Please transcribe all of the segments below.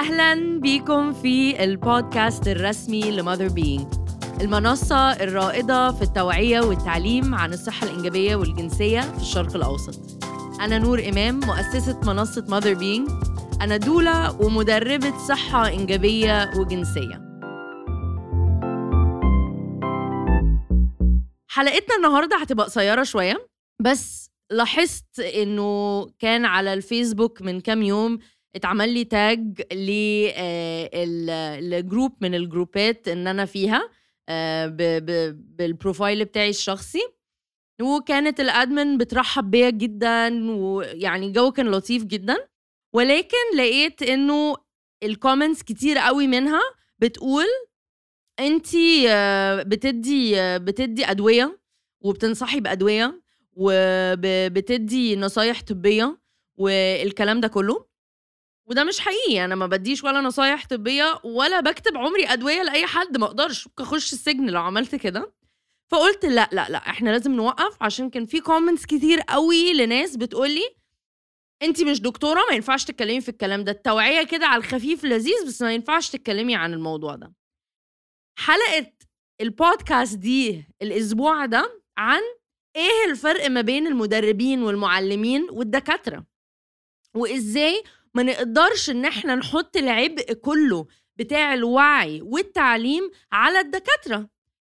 أهلا بيكم في البودكاست الرسمي ل Mother Being المنصة الرائدة في التوعية والتعليم عن الصحة الإنجابية والجنسية في الشرق الأوسط. أنا نور إمام مؤسسة منصة Mother Being أنا doula ومدربة صحة إنجابية وجنسية. حلقتنا النهاردة هتبقى قصيرة شوية بس لاحظت إنه كان على الفيسبوك من كام يوم اتعمل لي tag لل group من الجروبات إن أنا فيها آه، بال profile بتاعي الشخصي. وكانت ال admin بترحب بيا جدا ويعني الجو كان لطيف جدا. ولكن لقيت إنه ال comments كتير قوي منها بتقول انتي آه، بتدي آه، بتدي أدوية وبتنصحي بأدوية وبتدي نصايح طبية والكلام ده كله. وده مش حقيقي أنا ما بديش ولا نصايح طبية ولا بكتب عمري أدوية لأي حد ما أقدرش ممكن أخش السجن لو عملت كده. فقلت لأ لأ لأ إحنا لازم نوقف عشان كان في كومنتس كتير قوي لناس بتقولي أنت مش دكتورة ما ينفعش تتكلمي في الكلام ده. التوعية كده على الخفيف لذيذ بس ما ينفعش تتكلمي عن الموضوع ده. حلقة البودكاست دي الأسبوع ده عن إيه الفرق ما بين المدربين والمعلمين والدكاترة؟ وإزاي ما نقدرش إن إحنا نحط العبء كله بتاع الوعي والتعليم على الدكاترة.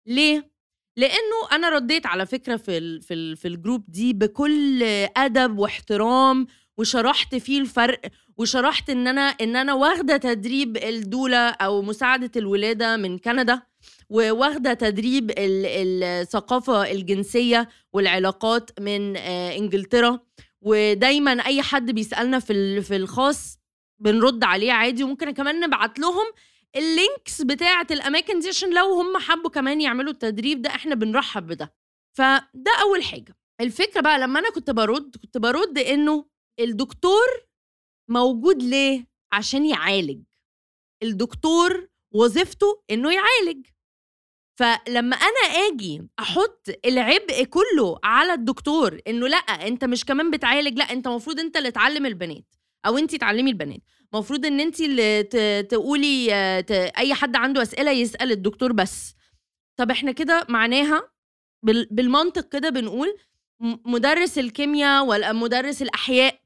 ليه؟ لأنه أنا رديت على فكرة في ال في ال في الجروب دي بكل أدب واحترام وشرحت فيه الفرق وشرحت إن أنا إن أنا واخدة تدريب الدولة أو مساعدة الولادة من كندا وواخدة تدريب ال- الثقافة الجنسية والعلاقات من آه، إنجلترا. ودايما أي حد بيسألنا في في الخاص بنرد عليه عادي وممكن كمان نبعت لهم اللينكس بتاعة الأماكن دي عشان لو هم حبوا كمان يعملوا التدريب ده إحنا بنرحب بده. فده أول حاجة. الفكرة بقى لما أنا كنت برد كنت برد إنه الدكتور موجود ليه؟ عشان يعالج. الدكتور وظيفته إنه يعالج. فلما أنا آجي أحط العبء كله على الدكتور إنه لأ أنت مش كمان بتعالج لأ أنت المفروض أنت اللي تعلم البنات أو انت تعلمي البنات. المفروض إن انت اللي تقولي أي حد عنده أسئلة يسأل الدكتور بس. طب إحنا كده معناها بال- بالمنطق كده بنقول مدرس الكيمياء ولا مدرس الأحياء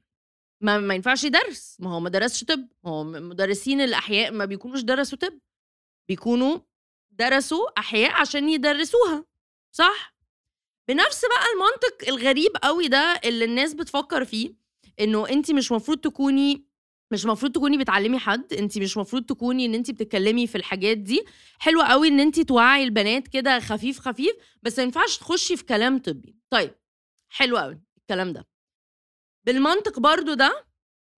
ما, ما ينفعش يدرس. ما هو ما درسش طب. هو مدرسين الأحياء ما بيكونوش درسوا طب. بيكونوا درسوا أحياء عشان يدرسوها صح؟ بنفس بقى المنطق الغريب قوي ده اللي الناس بتفكر فيه إنه أنت مش مفروض تكوني مش مفروض تكوني بتعلمي حد أنت مش مفروض تكوني إن أنت بتتكلمي في الحاجات دي. حلوة قوي إن أنت توعي البنات كده خفيف خفيف بس ما ينفعش تخشي في كلام طبي. طيب حلو قوي الكلام ده. بالمنطق برضو ده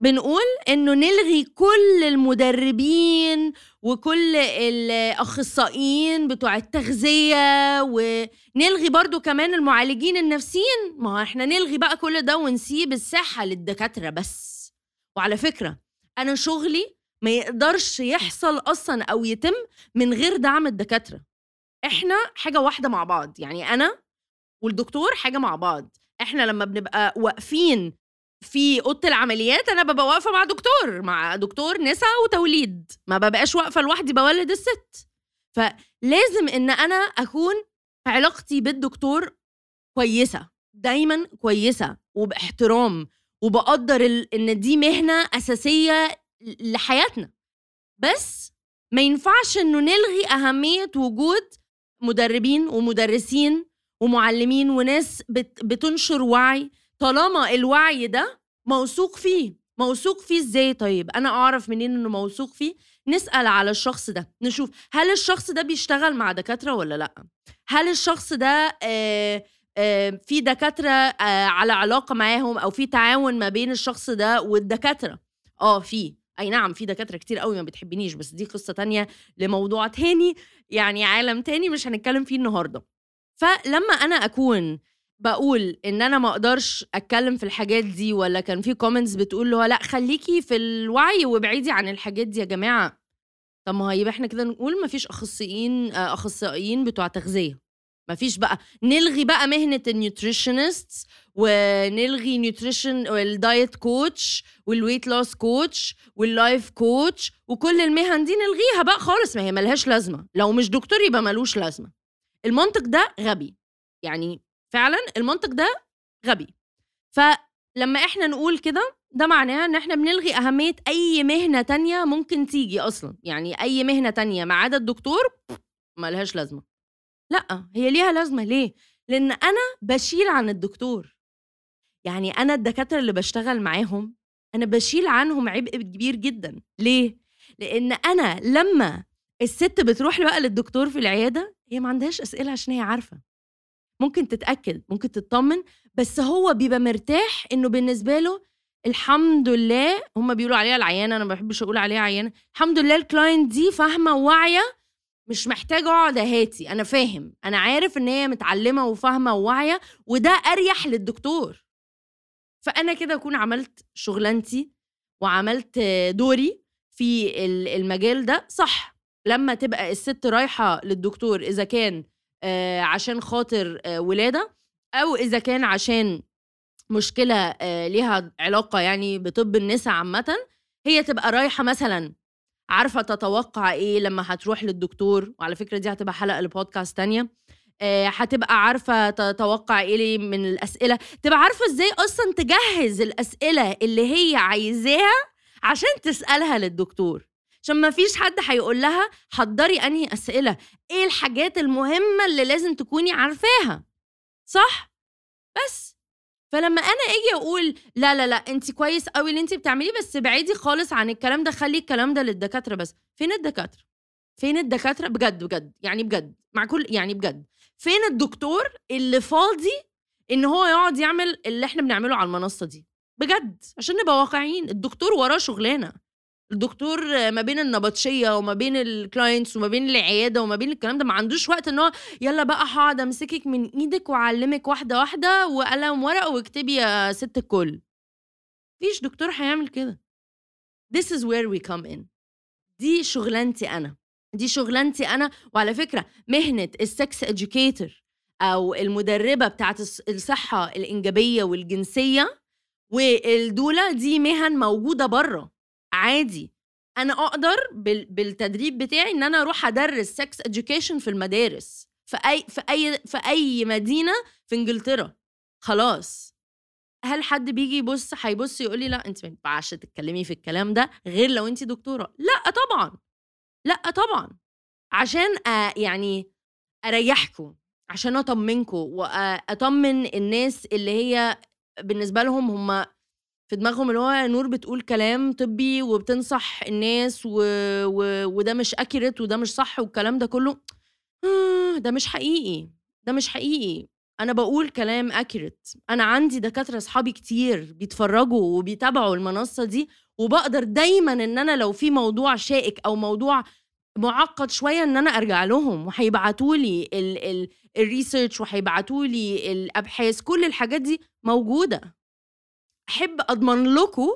بنقول إنه نلغي كل المدربين وكل الأخصائيين بتوع التغذية ونلغي برضو كمان المعالجين النفسيين. ما إحنا نلغي بقى كل ده ونسيب الصحه للدكاترة بس. وعلى فكرة أنا شغلي ما يقدرش يحصل أصلا أو يتم من غير دعم الدكاترة. إحنا حاجة واحدة مع بعض. يعني أنا والدكتور حاجة مع بعض. إحنا لما بنبقى واقفين في أوضة العمليات أنا ببقى واقفة مع دكتور مع دكتور نساء وتوليد. ما ببقاش واقفة لوحدي بولد الست. فلازم إن أنا أكون علاقتي بالدكتور كويسة دايما كويسة وباحترام وبقدر ال- إن دي مهنة أساسية لحياتنا. بس ما ينفعش إنه نلغي أهمية وجود مدربين ومدرسين ومعلمين وناس بت بتنشر وعي طالما الوعي ده موثوق فيه موثوق فيه إزاي طيب؟ أنا أعرف منين إنه موثوق فيه؟ نسأل على الشخص ده نشوف هل الشخص ده بيشتغل مع دكاترة ولا لأ؟ هل الشخص ده آه في دكاترة على علاقة معاهم أو في تعاون ما بين الشخص ده والدكاترة؟ آه في. أي نعم في دكاترة كتير قوي ما بتحبنيش بس دي قصة تانية لموضوع تاني يعني عالم تاني مش هنتكلم فيه النهارده. فلما أنا أكون بقول إن أنا ما أقدرش أتكلم في الحاجات دي ولا كان في comments بتقول له لأ خليكي في الوعي وابعدي عن الحاجات دي يا جماعة. طب ما هو يبقى إحنا كده نقول ما فيش أخصائيين آه، أخصائيين بتوع تغذية. مفيش بقى. نلغي بقى مهنة ال nutritionist ونلغي nutrition وال diet coach وال weight loss coach وال life coach وكل المهن دي نلغيها بقى خالص. ما هي ملهاش لازمة. لو مش دكتور يبقى ملوش لازمة. المنطق ده غبي. يعني فعلا المنطق ده غبي. فلما إحنا نقول كده ده معناه إن إحنا بنلغي أهمية أي مهنة تانية ممكن تيجي أصلا. يعني أي مهنة تانية ما عدا الدكتور ملهاش لازمة. لأ هي ليها لازمة. ليه؟ لأن أنا بشيل عن الدكتور. يعني أنا الدكاترة اللي بشتغل معاهم أنا بشيل عنهم عبء كبير جدا. ليه؟ لأن أنا لما الست بتروح بقى للدكتور في العيادة هي ما عندهاش أسئلة عشان هي عارفة. ممكن تتأكد ممكن تطمن بس هو بيبقى مرتاح إنه بالنسبة له الحمد لله هم بيقولوا عليها العيانة أنا ما بحبش أقول عليها عيانة الحمد لله الكلاينت دي فاهمة وواعية مش محتاجة أقعد أهاتي أنا فاهم أنا عارف إن هي متعلمة وفاهمة وواعية وده أريح للدكتور. فأنا كده أكون عملت شغلانتي وعملت دوري في المجال ده صح لما تبقى الست رايحة للدكتور إذا كان عشان خاطر آه، ولادة أو إذا كان عشان مشكلة آه، ليها علاقة يعني بطب النساء عامة هي تبقى رايحة مثلا عارفة تتوقع إيه لما هتروح للدكتور وعلى فكرة دي هتبقى حلقة لبودكاست تانية هتبقى عارفة تتوقع إيه من الأسئلة تبقى عارفة إزاي أصلا تجهز الأسئلة اللي هي عايزاها عشان تسألها للدكتور. عشان ما فيش حد هيقول لها حضري انهي أسئلة. إيه الحاجات المهمة اللي لازم تكوني عارفاها؟ صح؟ بس. فلما أنا أجي أقول لا لا لا انت كويس قوي اللي انت بتعمليه بس بعيدي خالص عن الكلام ده خلي الكلام ده للدكاترة بس. فين الدكاترة؟ فين الدكاترة؟ بجد بجد يعني بجد مع كل يعني بجد. فين الدكتور اللي فاضي إن هو يقعد يعمل اللي إحنا بنعمله على المنصة دي؟ بجد عشان نبقى واقعيين. الدكتور وراه شغلانة. الدكتور ما بين النبطشية وما بين الكلاينتس وما بين العيادة وما بين الكلام ده ما عندوش وقت إن هو يلا بقى هقعد أمسكك من إيدك وأعلمك واحدة واحدة وقلم ورق واكتبي يا ست الكل. مفيش دكتور هيعمل كده. This is where we come in. دي شغلانتي أنا. دي شغلانتي أنا. وعلى فكرة مهنة ال sex educator أو المدربة بتاعت الصحة الإنجابية والجنسية وال doula دي مهن موجودة بره عادي. أنا أقدر بالتدريب بتاعي إن أنا أروح أدرس sex education في المدارس في أي في أي في أي مدينة في إنجلترا. خلاص. هل حد بيجي يبص هيبص يقول لي لا انت ما ينفعش تتكلمي في الكلام ده غير لو انت دكتورة. لأ طبعا. لأ طبعا. عشان يعني أريحكم عشان أطمنكم واطمن الناس اللي هي بالنسبة لهم هم في دماغهم اللي هو نور بتقول كلام طبي وبتنصح الناس و... و... وده مش اكيرت وده مش صح والكلام ده كله. آه ده مش حقيقي ده مش حقيقي. أنا بقول كلام اكيرت أنا عندي دكاترة أصحابي كتير بيتفرجوا وبيتابعوا المنصة دي وبقدر دايما إن أنا لو في موضوع شائك أو موضوع معقد شوية إن أنا أرجع لهم وهيبعتوا لي الريسيرش وهيبعتوا لي الأبحاث. كل الحاجات دي موجودة. أحب أضمن لكم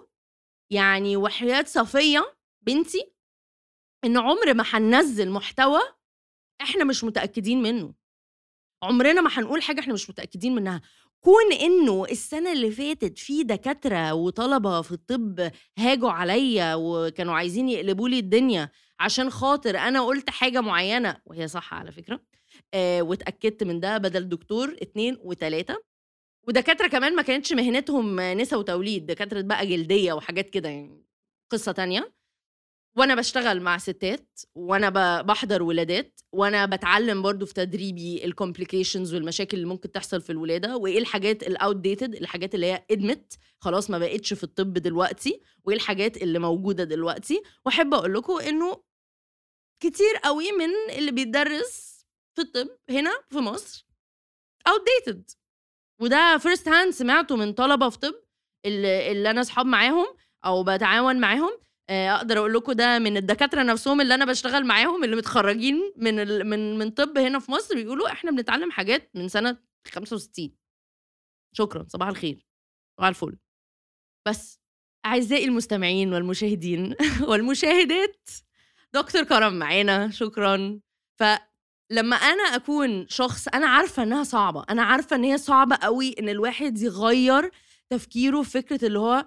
يعني وحياة صفية بنتي إن عمر ما هننزل محتوى إحنا مش متأكدين منه. عمرنا ما هنقول حاجة إحنا مش متأكدين منها. كون إنه السنة اللي فاتت في دكاترة وطلبة في الطب هاجوا عليا وكانوا عايزين يقلبوا لي الدنيا عشان خاطر أنا قلت حاجة معينة وهي صح على فكرة آه واتأكدت من ده بدل دكتور اتنين وتلاتة ودكاترة كمان ما كانتش مهنتهم نسا وتوليد دكاترة بقى جلدية وحاجات كده يعني قصة تانية. وأنا بشتغل مع ستات وأنا بحضر ولادات وأنا بتعلم برضو في تدريبي ال complications والمشاكل اللي ممكن تحصل في الولادة وإيه الحاجات ال outdated الحاجات اللي هي قدمت خلاص ما بقتش في الطب دلوقتي وإيه الحاجات اللي موجودة دلوقتي. وأحب أقول لكم إنه كتير قوي من اللي بيدرس في الطب هنا في مصر outdated وده first hand سمعته من طلبة في طب اللي, اللي أنا أصحاب معاهم أو بتعاون معاهم. آه، أقدر أقول لكم ده من الدكاترة نفسهم اللي أنا بشتغل معاهم اللي متخرجين من ال... من من طب هنا في مصر بيقولوا إحنا بنتعلم حاجات من سنة 65 شكرا صباح الخير. صباح الفل. بس أعزائي المستمعين والمشاهدين والمشاهدات دكتور كرم معانا شكرا. ف لما أنا أكون شخص أنا عارفة إنها صعبة أنا عارفة إن هي صعبة قوي إن الواحد يغير تفكيره في فكرة اللي هو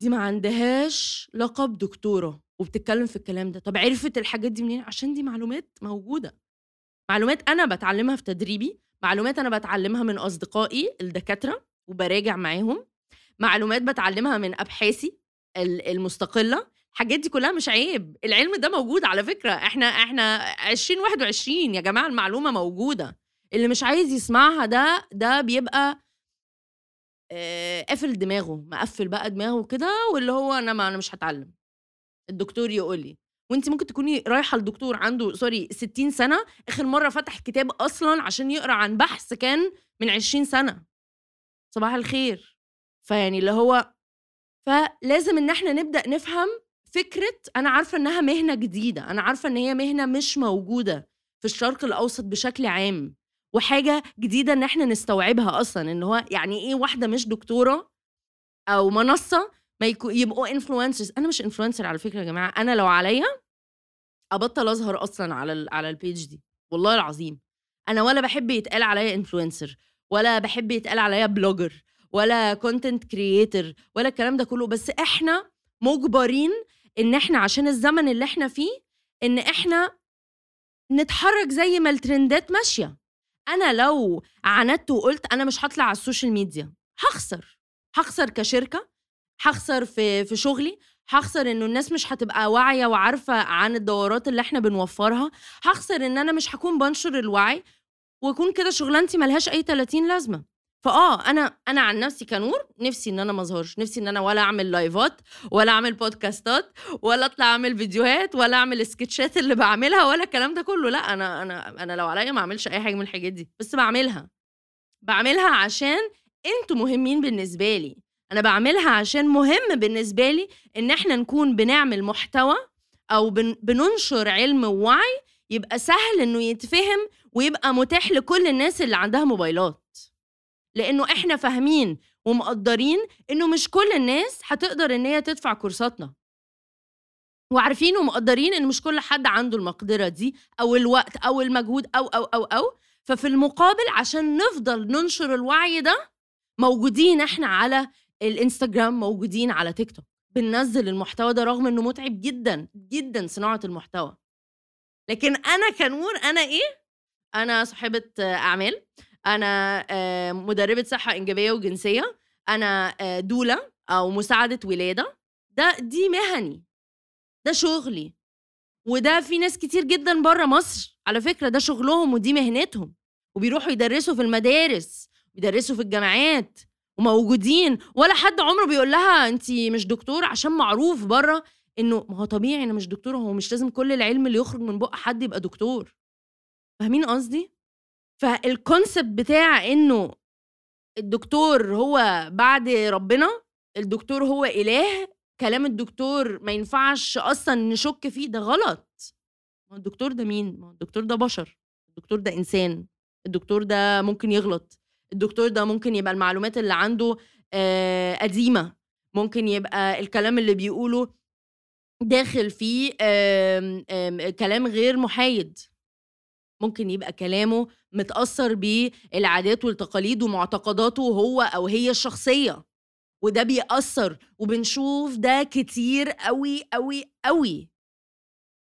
دي ما عندهاش لقب دكتورة وبتتكلم في الكلام ده. طب عرفت الحاجات دي منين؟ عشان دي معلومات موجودة. معلومات أنا بتعلمها في تدريبي معلومات أنا بتعلمها من أصدقائي الدكاترة وبراجع معاهم معلومات بتعلمها من أبحاثي المستقلة الحاجات دي كلها مش عيب. العلم ده موجود على فكرة. إحنا إحنا 2021 يا جماعة المعلومة موجودة. اللي مش عايز يسمعها ده ده بيبقى آه، قافل دماغه مقفل بقى دماغه كده واللي هو أنا ما أنا مش هتعلم. الدكتور يقول لي وانت ممكن تكوني رايحة لدكتور عنده سوري 60 سنة آخر مرة فتح كتاب أصلا عشان يقرأ عن بحث كان من 20 سنة. صباح الخير. فيعني اللي هو فلازم إن إحنا نبدأ نفهم فكرة أنا عارفة إنها مهنة جديدة أنا عارفة إن هي مهنة مش موجودة في الشرق الأوسط بشكل عام وحاجة جديدة إن إحنا نستوعبها أصلا إن هو يعني إيه واحدة مش دكتورة أو منصة ما يكو يبقوا influencers أنا مش influencer على فكرة يا جماعة أنا لو عليا أبطل أظهر أصلا على على ال page دي. والله العظيم. أنا ولا بحب يتقال عليا influencer ولا بحب يتقال عليا blogger ولا content creator ولا الكلام ده كله. بس إحنا مجبرين إن إحنا عشان الزمن اللي إحنا فيه إن إحنا نتحرك زي ما الترندات ماشية. أنا لو عاندت وقلت أنا مش هطلع على ال social media هخسر. هخسر كشركة هخسر في في شغلي هخسر إنه الناس مش هتبقى واعية وعارفة عن الدورات اللي إحنا بنوفرها هخسر إن أنا مش هكون بنشر الوعي وأكون كده شغلانتي ملهاش أي 30 لازمة. فآه أنا أنا عن نفسي كنور نفسي إن أنا ما أظهرش نفسي إن أنا ولا أعمل لايفات ولا أعمل بودكاستات ولا أطلع أعمل فيديوهات ولا أعمل السكتشات اللي بعملها ولا الكلام ده كله. لا أنا أنا أنا لو عليا ما أعملش أي حاجة من الحاجات دي بس بعملها. بعملها عشان أنتوا مهمين بالنسبة لي. أنا بعملها عشان مهم بالنسبة لي إن إحنا نكون بنعمل محتوى أو بن بننشر علم ووعي يبقى سهل إنه يتفهم ويبقى متاح لكل الناس اللي عندها موبايلات. لأنه إحنا فاهمين ومقدرين إنه مش كل الناس هتقدر إن هي تدفع كورساتنا. وعارفين ومقدرين إن مش كل حد عنده المقدرة دي أو الوقت أو المجهود أو أو أو أو. ففي المقابل عشان نفضل ننشر الوعي ده موجودين إحنا على الإنستجرام موجودين على تيك توك بننزل المحتوى ده رغم إنه متعب جدا جدا صناعة المحتوى. لكن أنا كنور أنا إيه؟ أنا صاحبة أعمال. أنا آه، مدربة صحة إنجابية وجنسية. أنا آه، دولة أو مساعدة ولادة. ده دي مهني. ده شغلي. وده في ناس كتير جدا بره مصر. على فكرة ده شغلهم ودي مهنتهم. وبيروحوا يدرسوا في المدارس بيدرسوا في الجامعات وموجودين. ولا حد عمره بيقول لها انت مش دكتور عشان معروف بره إنه ما هو طبيعي أنا مش دكتور هو مش لازم كل العلم اللي يخرج من بق حد يبقى دكتور. فاهمين قصدي؟ فالكونسبت بتاع إنه الدكتور هو بعد ربنا الدكتور هو إله كلام الدكتور ما ينفعش أصلا نشك فيه ده غلط. ما الدكتور ده مين؟ ما الدكتور ده بشر الدكتور ده إنسان الدكتور ده ممكن يغلط الدكتور ده ممكن يبقى المعلومات اللي عنده آه قديمة ممكن يبقى الكلام اللي بيقوله داخل فيه آم آم كلام غير محايد. ممكن يبقى كلامه متأثر بالعادات والتقاليد ومعتقداته هو أو هي الشخصية. وده بيأثر وبنشوف ده كتير قوي قوي قوي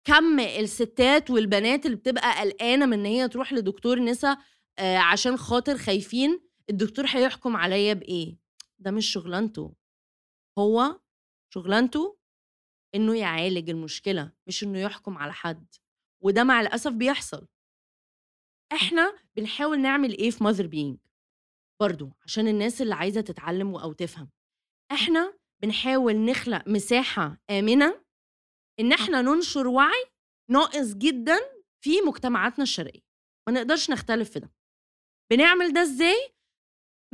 كم الستات والبنات اللي بتبقى قلقانة من إن هي تروح لدكتور نسا آه عشان خاطر خايفين الدكتور هيحكم عليا بإيه؟ ده مش شغلانته. هو شغلانته إنه يعالج المشكلة مش إنه يحكم على حد. وده مع الأسف بيحصل. إحنا بنحاول نعمل إيه في ماذر بينج برضو عشان الناس اللي عايزة تتعلم أو تفهم. إحنا بنحاول نخلق مساحة آمنة إن إحنا ننشر وعي ناقص جدا في مجتمعاتنا الشرقية. ما نقدرش نختلف في ده. بنعمل ده إزاي؟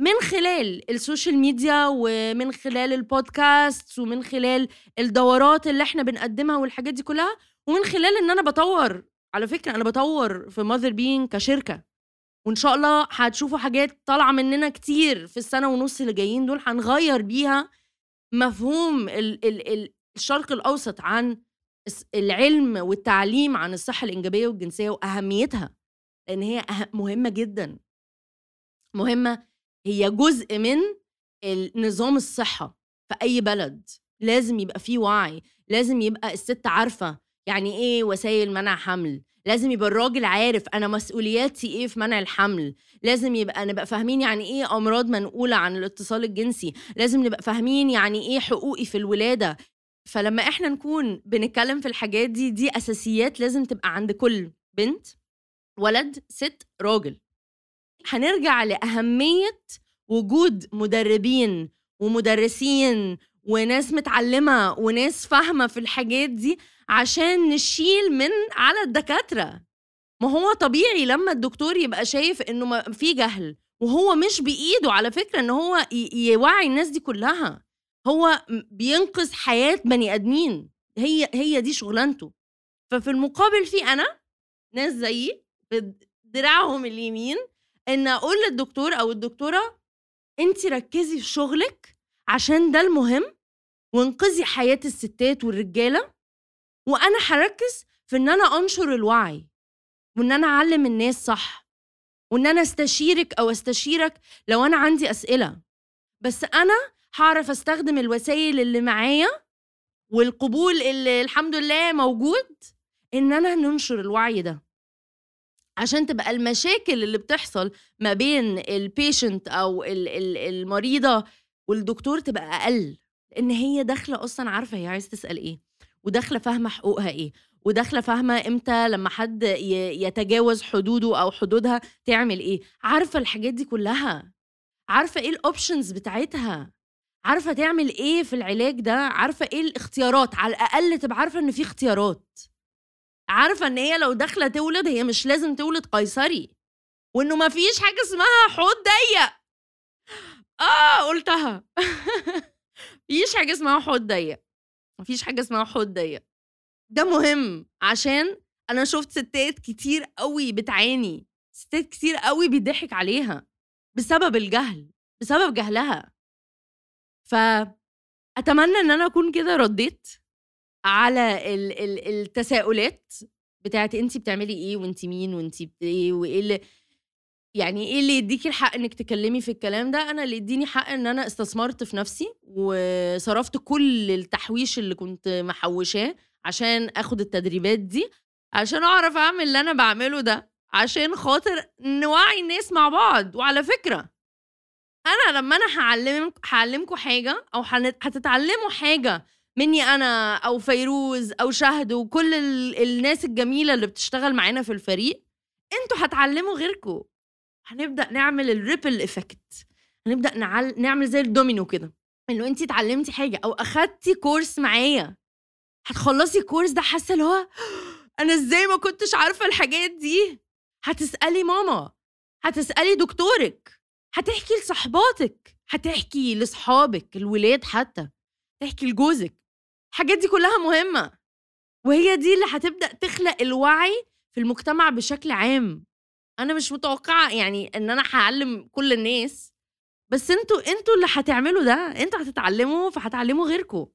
من خلال ال social media ومن خلال البودكاست ومن خلال الدورات اللي إحنا بنقدمها والحاجات دي كلها ومن خلال إن أنا بطور على فكرة أنا بطور في Mother Being كشركة وإن شاء الله هتشوفوا حاجات طالعة مننا كتير في السنة ونص اللي جايين دول هنغير بيها مفهوم ال ال ال الشرق الأوسط عن العلم والتعليم عن الصحة الإنجابية والجنسية وأهميتها لأن هي أه- مهمة جدا. مهمة هي جزء من نظام الصحة في أي بلد. لازم يبقى فيه وعي لازم يبقى الست عارفة يعني إيه وسائل منع حمل؟ لازم يبقى الراجل عارف أنا مسؤولياتي إيه في منع الحمل. لازم يبقى نبقى فاهمين يعني إيه أمراض منقولة عن الاتصال الجنسي. لازم نبقى فاهمين يعني إيه حقوقي في الولادة. فلما إحنا نكون بنتكلم في الحاجات دي دي أساسيات لازم تبقى عند كل بنت ولد ست راجل. هنرجع لأهمية وجود مدربين ومدرسين وناس متعلمة وناس فاهمة في الحاجات دي عشان نشيل من على الدكاترة. ما هو طبيعي لما الدكتور يبقى شايف إنه في جهل وهو مش بإيده على فكرة إن هو يوعي الناس دي كلها. هو بينقذ حياة بني آدمين. هي هي دي شغلانته. ففي المقابل في أنا ناس زيي بدراعهم اليمين إن أقول للدكتور أو الدكتورة انت ركزي في شغلك عشان ده المهم وانقذي حياة الستات والرجالة وأنا هركز في إن أنا أنشر الوعي وإن أنا أعلم الناس صح وإن أنا أستشيرك أو أستشيرك لو أنا عندي أسئلة. بس أنا هعرف أستخدم الوسائل اللي معايا والقبول اللي الحمد لله موجود إن أنا ننشر الوعي ده. عشان تبقى المشاكل اللي بتحصل ما بين البيشنت أو المريضة والدكتور تبقى أقل. لأن هي داخلة أصلا عارفة هي عايزة تسأل إيه وداخلة فاهمة حقوقها إيه وداخلة فاهمة إمتى لما حد يتجاوز حدوده أو حدودها تعمل إيه عارفة الحاجات دي كلها عارفة إيه الاوبشنز بتاعتها عارفة تعمل إيه في العلاج ده عارفة إيه الاختيارات على الأقل تبقى عارفة إن في اختيارات عارفة إن هي لو داخلة تولد هي مش لازم تولد قيصري وإنه ما فيش حاجة اسمها حوض ضيق. آه قلتها. فيش حاجة اسمها حوض ضيق مفيش حاجة اسمها حوض ضيق. ده مهم عشان أنا شفت ستات كتير قوي بتعاني ستات كتير قوي بيضحك عليها بسبب الجهل بسبب جهلها. فاتمنى إن أنا أكون كده رديت على ال ال التساؤلات بتاعت انت بتعملي إيه وانت مين وانت إيه وإيه يعني إيه اللي يديكي الحق انك تكلمي في الكلام ده؟ أنا اللي يديني حق إن أنا استثمرت في نفسي وصرفت كل التحويش اللي كنت محوشاه عشان آخد التدريبات دي عشان أعرف أعمل اللي أنا بعمله ده عشان خاطر نوعي الناس مع بعض. وعلى فكرة أنا لما أنا هعلمك هعلمكم حاجة أو هتتعلموا حاجة مني أنا أو فيروز أو شهد وكل الناس الجميلة اللي بتشتغل معانا في الفريق أنتوا هتعلموا غيركم. هنبدأ نعمل ال ripple effect هنبدأ نعل... نعمل زي الدومينو كده. انه انت اتعلمتي حاجة أو أخدتي كورس معايا. هتخلصي الكورس ده حاسة اللي هو أنا إزاي ما كنتش عارفة الحاجات دي؟ هتسألي ماما. هتسألي دكتورك. هتحكي لصحباتك. هتحكي لاصحابك الولاد حتى. تحكي لجوزك. الحاجات دي كلها مهمة. وهي دي اللي هتبدأ تخلق الوعي في المجتمع بشكل عام. أنا مش متوقعة يعني إن أنا هعلم كل الناس بس أنتوا أنتوا اللي هتعملوا ده أنتوا هتتعلموا فهتعلموا غيركم.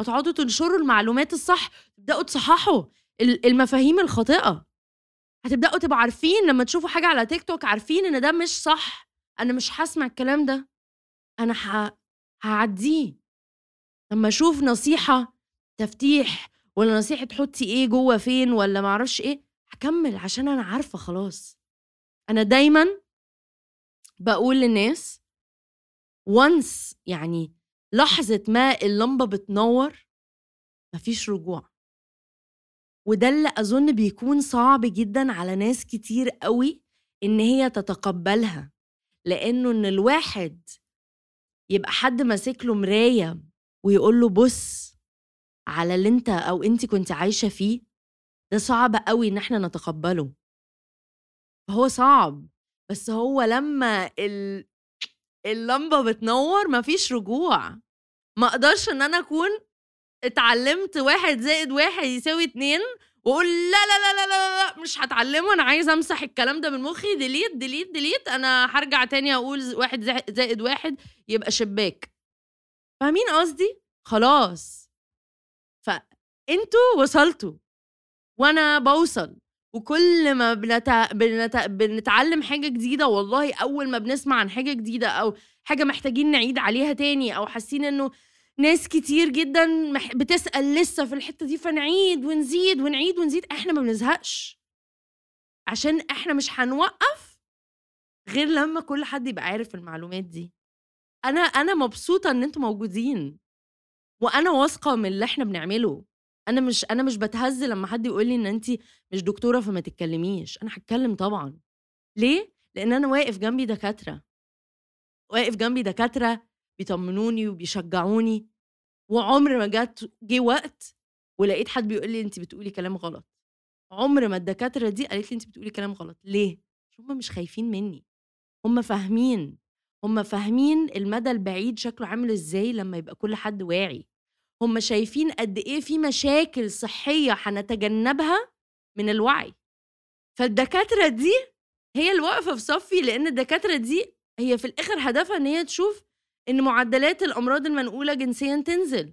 هتقعدوا تنشروا المعلومات الصح تبدأوا تصححوا المفاهيم الخاطئة. هتبدأوا تبقوا عارفين لما تشوفوا حاجة على تيك توك عارفين إن ده مش صح. أنا مش هسمع الكلام ده. أنا ه... هعديه. لما أشوف نصيحة تفتيح ولا نصيحة تحطي إيه جوه فين ولا معرفش إيه هكمل عشان أنا عارفة خلاص. أنا دايما بقول للناس وانس يعني لحظة ما اللمبة بتنور مفيش رجوع. وده اللي أظن بيكون صعب جدا على ناس كتير قوي إن هي تتقبلها. لأنه إن الواحد يبقى حد ماسك له مراية ويقول له بص على اللي أنت أو انت كنت عايشة فيه ده صعب قوي إن إحنا نتقبله. هو صعب بس هو لما ال... اللمبة بتنور مفيش رجوع. ما أقدرش إن أنا أكون اتعلمت واحد زائد واحد يساوي اتنين وأقول لا لا لا لا لا, لا مش هتعلمه أنا عايز أمسح الكلام ده من مخي delete delete delete أنا هرجع تاني أقول واحد زائد واحد يبقى شباك. فاهمين قصدي؟ خلاص. فأنتوا وصلتوا وأنا بوصل. وكل ما بنت... بنت... بنتعلم حاجة جديدة والله أول ما بنسمع عن حاجة جديدة أو حاجة محتاجين نعيد عليها تاني أو حاسين إنه ناس كتير جدا مح... بتسأل لسه في الحتة دي فنعيد ونزيد ونعيد ونزيد إحنا ما بنزهقش. عشان إحنا مش هنوقف غير لما كل حد يبقى عارف المعلومات دي. أنا أنا مبسوطة إن أنتوا موجودين وأنا واثقة من اللي إحنا بنعمله. أنا مش أنا مش بتهز لما حد يقول لي إن انت مش دكتورة فما تتكلميش. أنا هتكلم طبعا. ليه؟ لأن أنا واقف جنبي دكاترة. واقف جنبي دكاترة بيطمنوني وبيشجعوني. وعمر ما جت جه وقت ولقيت حد بيقول لي انت بتقولي كلام غلط. عمر ما الدكاترة دي قالت لي انت بتقولي كلام غلط. ليه؟ هم مش خايفين مني. هم فاهمين. هم فاهمين المدى البعيد شكله عامل إزاي لما يبقى كل حد واعي. هم شايفين قد إيه في مشاكل صحية هنتجنبها من الوعي. فالدكاترة دي هي اللي واقفة في صفي لأن الدكاترة دي هي في الآخر هدفها إن هي تشوف إن معدلات الأمراض المنقولة جنسيا تنزل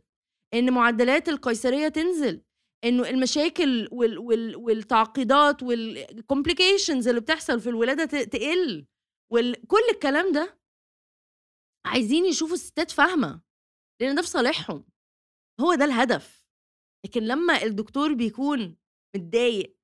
إن معدلات القيصرية تنزل انه المشاكل وال وال والتعقيدات والكومبليكيشنز اللي بتحصل في الولادة تقل. وكل الكلام ده عايزين يشوفوا الستات فاهمة لأن ده في صالحهم. هو ده الهدف. لكن لما الدكتور بيكون متضايق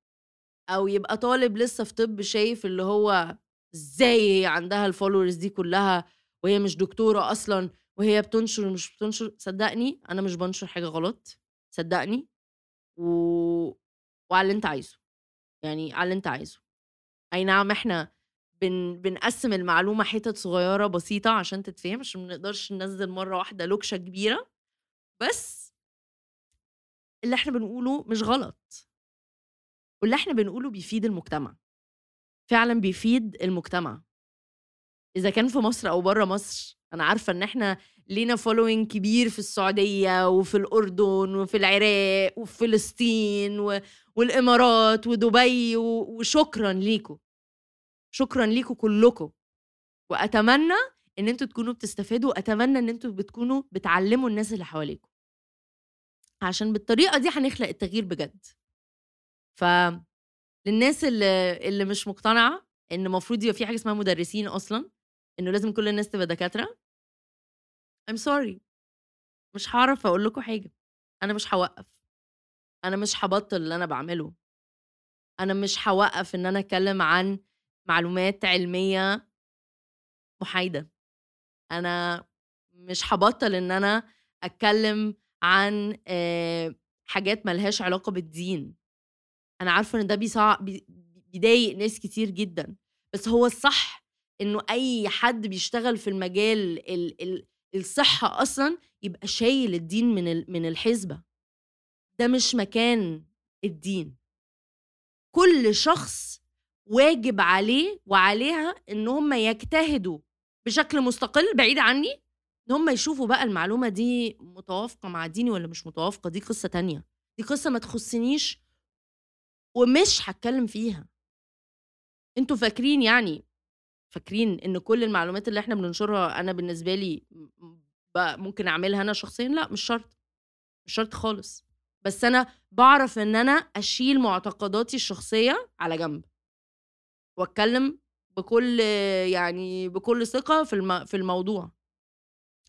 أو يبقى طالب لسه في طب شايف اللي هو إزاي عندها الفولورز دي كلها وهي مش دكتورة أصلا وهي بتنشر ومش بتنشر صدقني أنا مش بنشر حاجة غلط صدقني. و... وعلى اللي أنت عايزه. يعني على اللي أنت عايزه. أي نعم إحنا بن... بنقسم المعلومة حتت صغيرة بسيطة عشان تتفهم عشان ما نقدرش ننزل مرة واحدة لوكشة كبيرة. بس اللي إحنا بنقوله مش غلط. واللي إحنا بنقوله بيفيد المجتمع. فعلا بيفيد المجتمع. إذا كان في مصر أو بره مصر أنا عارفة إن إحنا لينا فولوينج كبير في السعودية وفي الأردن وفي العراق وفي فلسطين و... والإمارات ودبي و... وشكرا ليكم. شكرا ليكم كلكم. وأتمنى إن أنتوا تكونوا بتستفادوا وأتمنى إن أنتوا بتكونوا بتعلموا الناس اللي حواليكم. عشان بالطريقة دي هنخلق التغيير بجد. ف للناس اللي اللي مش مقتنعة إن المفروض يبقى في حاجة اسمها مدرسين أصلا إنه لازم كل الناس تبقى دكاترة. I'm sorry. مش هعرف أقول لكم حاجة. أنا مش هوقف. أنا مش هبطل اللي أنا بعمله. أنا مش هوقف إن أنا أتكلم عن معلومات علمية محايدة. أنا مش هبطل إن أنا أتكلم عن حاجات ملهاش علاقة بالدين أنا عارفة إن ده. بيضايق ناس كتير جدا بس هو الصح إنه أي حد بيشتغل في المجال ال... ال... الصحة أصلا يبقى شايل الدين من. من الحسبة ده مش مكان الدين كل شخص واجب عليه وعليها إن هم يجتهدوا بشكل مستقل بعيد عني إن هم يشوفوا بقى المعلومة دي متوافقة مع ديني ولا مش متوافقة دي قصة تانية. دي قصة ما تخصنيش ومش هتكلم فيها. أنتوا فاكرين يعني فاكرين إن كل المعلومات اللي إحنا بننشرها أنا بالنسبة لي ممكن أعملها أنا شخصيا؟ لا مش شرط. مش شرط خالص. بس أنا بعرف إن أنا أشيل معتقداتي الشخصية على جنب. وأتكلم بكل يعني بكل ثقة في. في الموضوع.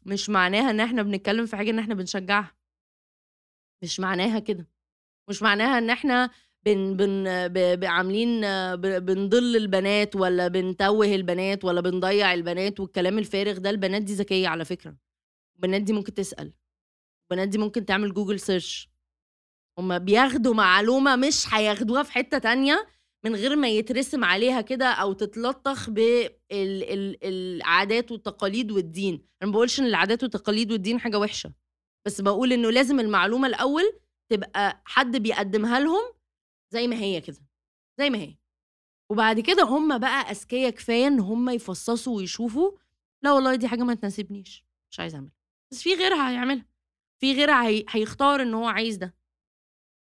مش معناها إن إحنا بنتكلم في حاجة إن إحنا بنشجعها. مش معناها كده. مش معناها إن إحنا بن بن عاملين بنضل البنات ولا بنتوه البنات ولا بنضيع البنات والكلام الفارغ ده البنات دي ذكية على فكرة. البنات دي ممكن تسأل. البنات دي ممكن تعمل Google search هما بياخدوا معلومة مش هياخدوها في حتة تانية من غير ما يترسم عليها كده أو تتلطخ بالعادات والتقاليد والدين. أنا ما بقولش إن العادات والتقاليد والدين حاجة وحشة بس بقول إنه لازم المعلومة الأول تبقى حد بيقدمها لهم زي ما هي كده زي ما هي. وبعد كده هم بقى أذكياء كفاية إن هم يفصصوا ويشوفوا لا والله دي حاجة ما تناسبنيش مش عايز أعملها. بس في غيرها هيعملها في غيرها هي... هيختار إن هو عايز ده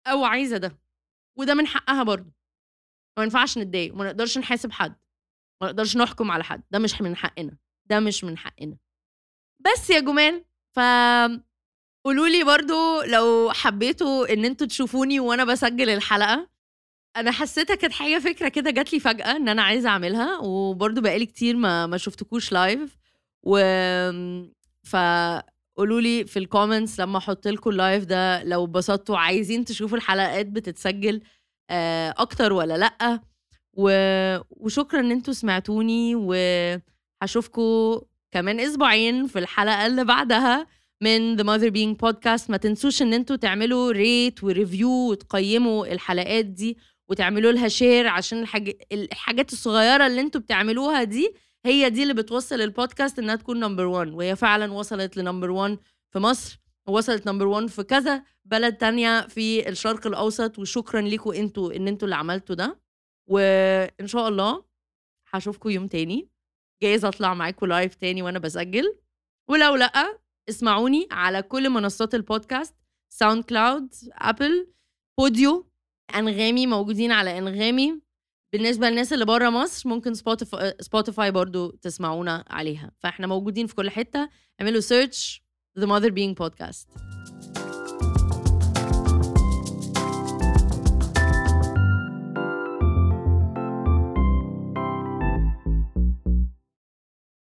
أو عايزة ده وده من حقها برضه. ما ينفعش نتضايق وما نقدرش نحاسب حد ما نقدرش نحكم على حد ده مش من حقنا ده مش من حقنا. بس يا جمال ف قولوا لي برضو لو حبيتوا إن أنتوا تشوفوني وأنا بسجل الحلقة أنا حسيتها كانت حاجة فكرة كده جات لي فجأة إن أنا عايزة أعملها وبرده بقالي كتير ما ما شفتكوش live و فقولوا لي في ال comments لما أحط لكم ال live ده لو اتبسطتوا عايزين تشوفوا الحلقات بتتسجل أكتر ولا لأ؟ و... وشكرا إن إنتوا سمعتوني وهشوفكم كمان أسبوعين في الحلقة اللي بعدها من The Mother Being Podcast. ما تنسوش إن إنتوا تعملوا rate و review وتقيموا الحلقات دي وتعملوا لها share عشان الحاج... الحاجات الصغيرة اللي إنتوا بتعملوها دي هي دي اللي بتوصل البودكاست إنها تكون number 1 وهي فعلا وصلت ل number 1 في مصر. ووصلت number 1 في كذا بلد تانية في الشرق الأوسط وشكرا لكم أنتوا ان أنتوا اللي عملتوا ده. وإن شاء الله هشوفكم يوم تاني. جايز أطلع معاكم live تاني وأنا بسجل. ولو لأ اسمعوني على كل منصات ال podcast SoundCloud Apple Podcast أنغامي موجودين على أنغامي. بالنسبة للناس اللي بره مصر ممكن Spotify Spotify برضو تسمعونا عليها. فإحنا موجودين في كل حتة. اعملوا search The Mother Being Podcast